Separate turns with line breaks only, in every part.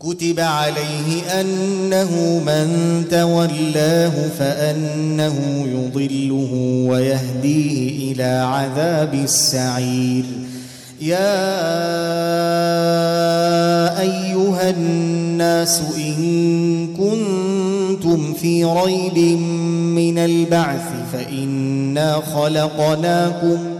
كتب عليه أنه من تولاه فأنه يضله ويهديه إلى عذاب السعير. يا أيها الناس إن كنتم في ريب من البعث فإنا خلقناكم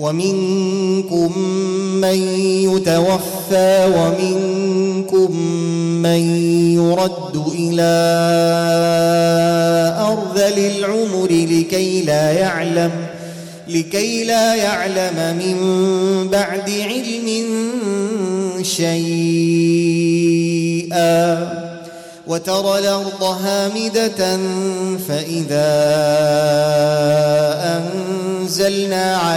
ومنكم من يتوفى ومنكم من يرد إلى ارذل العمر لكي لا يعلم لكي لا يعلم من بعد علم شيئا. وترى الأرض هامدة فإذا انزلنا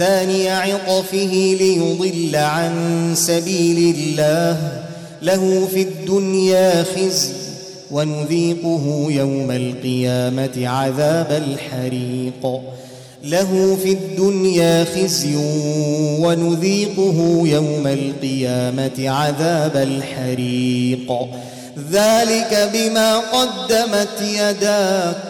ثاني عطفه ليضل عن سبيل الله. له في الدنيا خزي ونذيقه يوم القيامة عذاب الحريق. له في الدنيا خزي ونذيقه يوم القيامة عذاب الحريق. ذلك بما قدمت يداك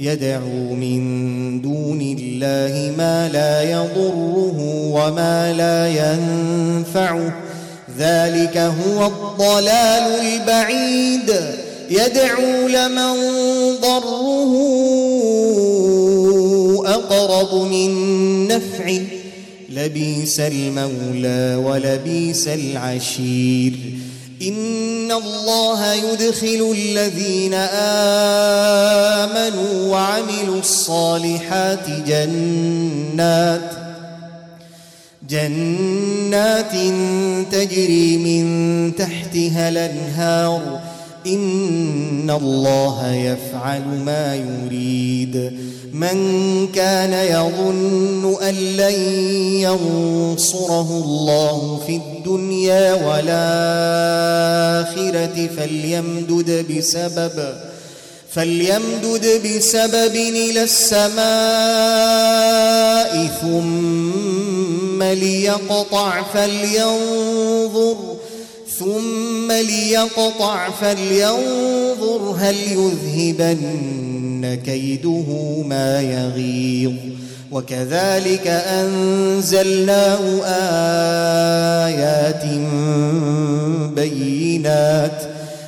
يدعو من دون الله ما لا يضره وما لا ينفعه. ذلك هو الضلال البعيد. يدعو لمن ضره أقرب من نفعه. لبيس المولى ولبيس العشير. ان الله يدخل الذين امنوا وعملوا الصالحات جنات جنات تجري من تحتها الانهار ان الله يفعل ما يريد. من كان يظن ان لن ينصره الله في الدنيا والاخره فليمدد بسبب فليمدد بسبب إلى السماء ثم ليقطع فلينظر ثم ليقطع فلينظر هل يذهبن كيده ما يغيظ. وكذلك أنزلناه آيات بينات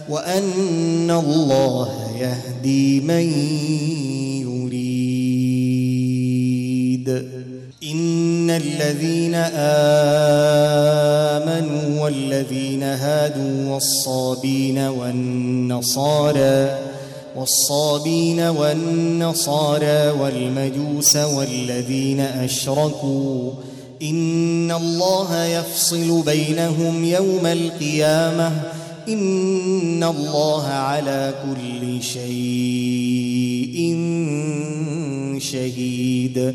وأن الله يهدي من يريد. إن الذين آمنوا والذين هادوا والصابين والنصارى والصابين والنصارى والمجوس والذين أشركوا إن الله يفصل بينهم يوم القيامة إن الله على كل شيء شهيد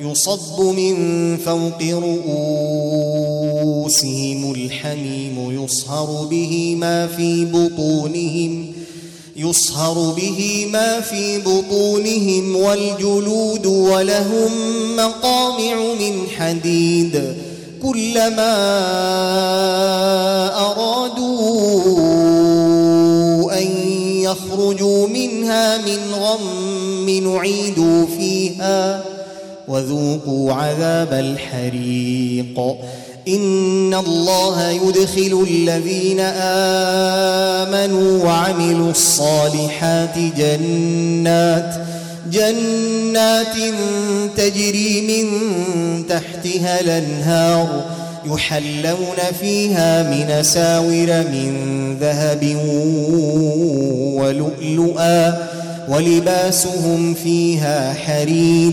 يصب من فوق رؤوسهم الحميم يصهر به ما في بطونهم يصهر به ما في بطونهم والجلود ولهم مقامع من حديد. كلما أرادوا أن يخرجوا منها من غم نعيدوا فيها. وذوقوا عذاب الحريق. إن الله يدخل الذين آمنوا وعملوا الصالحات جنات جنات تجري من تحتها الأنهار يحلون فيها من ساور من ذهب ولؤلؤا ولباسهم فيها حرير.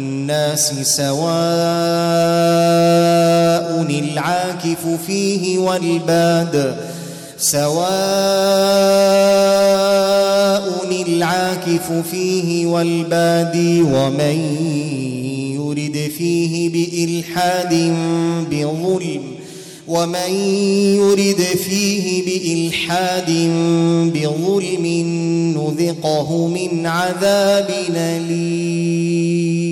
سواء العاكف فيه والباد سواء العاكف فيه والبادي ومن يرد فيه بإلحاد بظلم ومن يرد فيه بإلحاد بظلم نذقه من عذاب أليم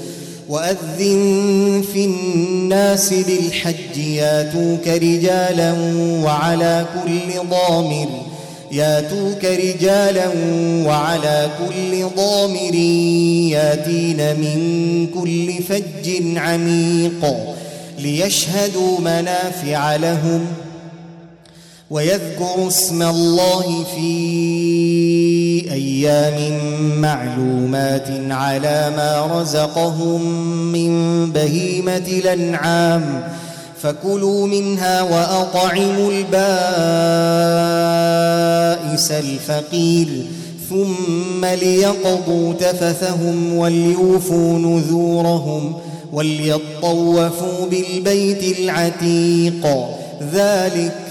وأذن في الناس بالحج ياتوك رجالا وعلى كل ضامر ياتوك رجالا وعلى كل ضامر ياتين من كل فج عميق ليشهدوا منافع لهم ويذكروا اسم الله في أيام معلومات على ما رزقهم من بهيمة الأنعام فكلوا منها وأطعموا البائس الفقير ثم ليقضوا تفثهم وليوفوا نذورهم وليطوفوا بالبيت العتيق. ذلك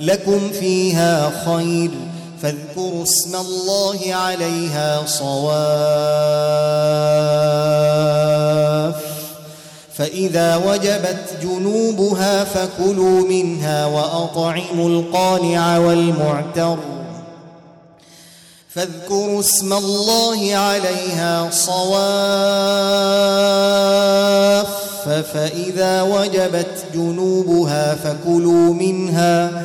لكم فيها خير فاذكروا اسم الله عليها صواف. فإذا وجبت جنوبها فكلوا منها وأطعموا القانع والمعتر. فاذكروا اسم الله عليها صواف. فإذا وجبت جنوبها فكلوا منها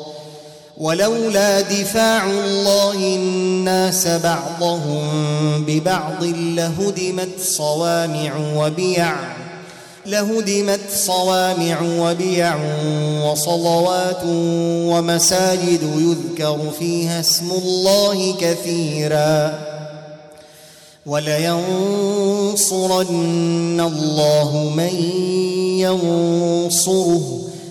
ولولا دفاع الله الناس بعضهم ببعض لهدمت صوامع وبيع لهدمت صوامع وبيع وصلوات ومساجد يذكر فيها اسم الله كثيرا. ولينصرن الله من ينصره.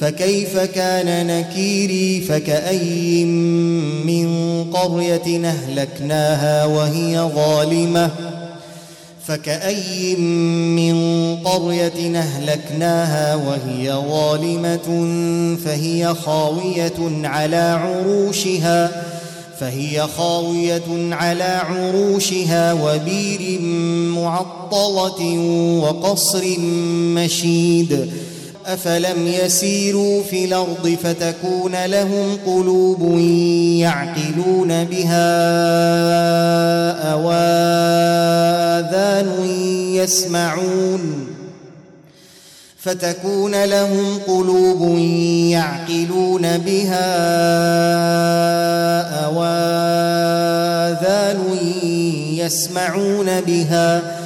فكيف كان نكيري فكأي من قرية أهلكناها وهي ظالمة؟ فكأي من قرية أهلكناها وهي ظالمة فهي خاوية على عروشها فهي خاوية على عروشها وبير معطلة وقصر مشيد. أفلم يسيروا في الأرض فتكون لهم قلوب يعقلون بها أواذان يسمعون فتكون لهم قلوب يعقلون بها أواذان يسمعون بها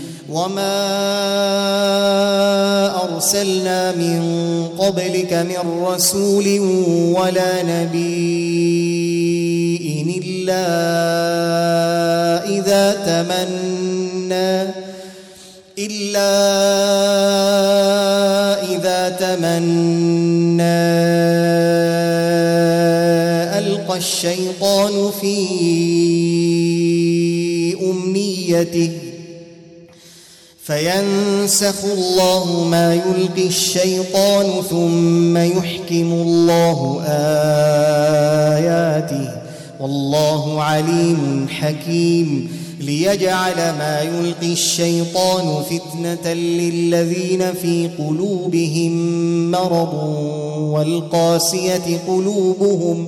وما أرسلنا من قبلك من رسول ولا نبي إلا إذا تمنى إلا إذا تمنى ألقى الشيطان في أمنيته فينسخ الله ما يلقي الشيطان ثم يحكم الله آياته. والله عليم حكيم. ليجعل ما يلقي الشيطان فتنة للذين في قلوبهم مرض والقاسية قلوبهم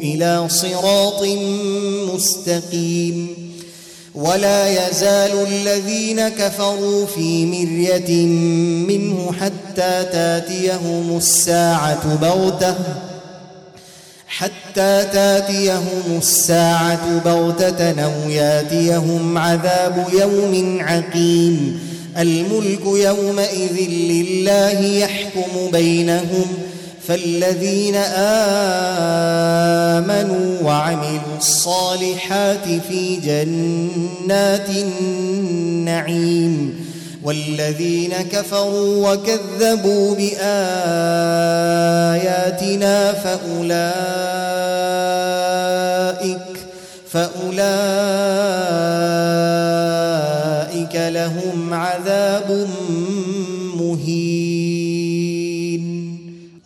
إلى صراط مستقيم ولا يزال الذين كفروا في مرية منه حتى تاتيهم الساعة بغتة حتى تاتيهم الساعة بغتة أو ياتيهم عذاب يوم عقيم الملك يومئذ لله يحكم بينهم فالذين آمنوا وعملوا الصالحات في جنات النعيم والذين كفروا وكذبوا بآياتنا فأولئك فأولئك لهم عذاب مهين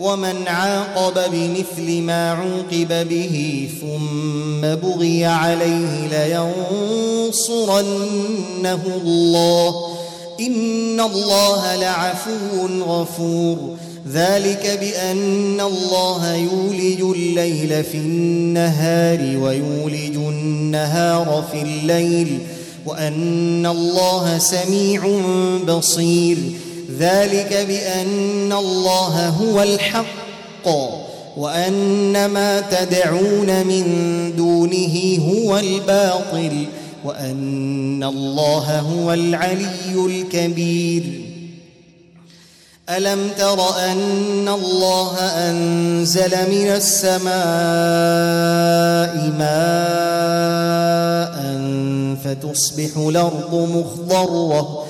ومن عاقب بمثل ما عوقب به ثم بغي عليه لينصرنه الله. إن الله لعفو غفور. ذلك بأن الله يولج الليل في النهار ويولج النهار في الليل وأن الله سميع بصير. ذلك بأن الله هو الحق وأن ما تدعون من دونه هو الباطل وأن الله هو العلي الكبير. ألم تر أن الله أنزل من السماء ماء فتصبح الأرض مخضرة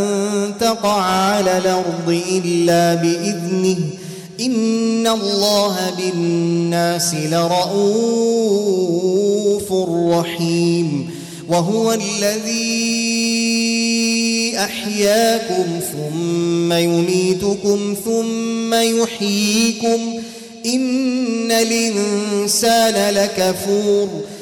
تقع على الأرض إلا بإذنه. إن الله بالناس لرؤوف رحيم. وهو الذي أحياكم ثم يميتكم ثم يحييكم. إن الإنسان لكفور.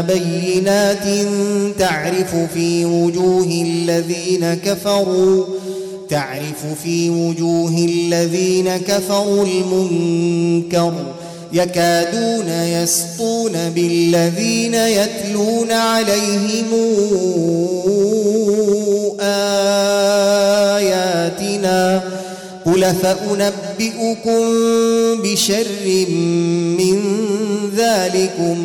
بينات تعرف في وجوه الذين كفروا تعرف في وجوه الذين كفروا المنكر يكادون يسطون بالذين يتلون عليهم آياتنا قل فأنبئكم بشر من ذلكم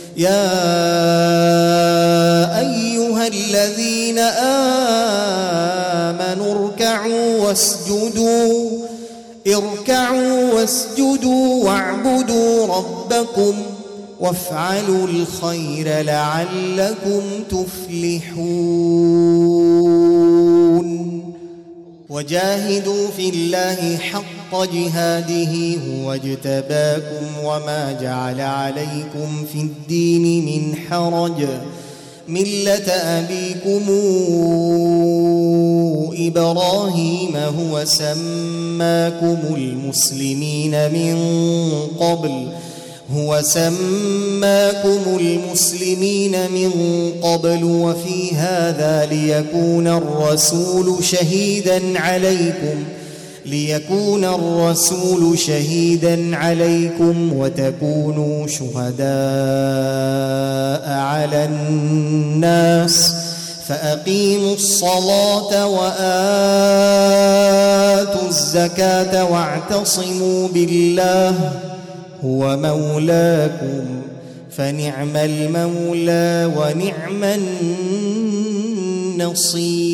يا أيها الذين آمنوا اركعوا واسجدوا اركعوا واسجدوا واعبدوا ربكم وافعلوا الخير لعلكم تفلحون. وجاهدوا في الله حق جهاده هو اجتباكم وما جعل عليكم في الدين من حرج. مله ابيكم إبراهيم هو سماكم المسلمين من قبل. هو سماكم المسلمين من قبل وفي هذا ليكون الرسول شهيدا عليكم ليكون الرسول شهيدا عليكم وتكونوا شهداء على الناس فأقيموا الصلاة وآتوا الزكاة واعتصموا بالله هو مولاكم فنعم المولى ونعم النصير.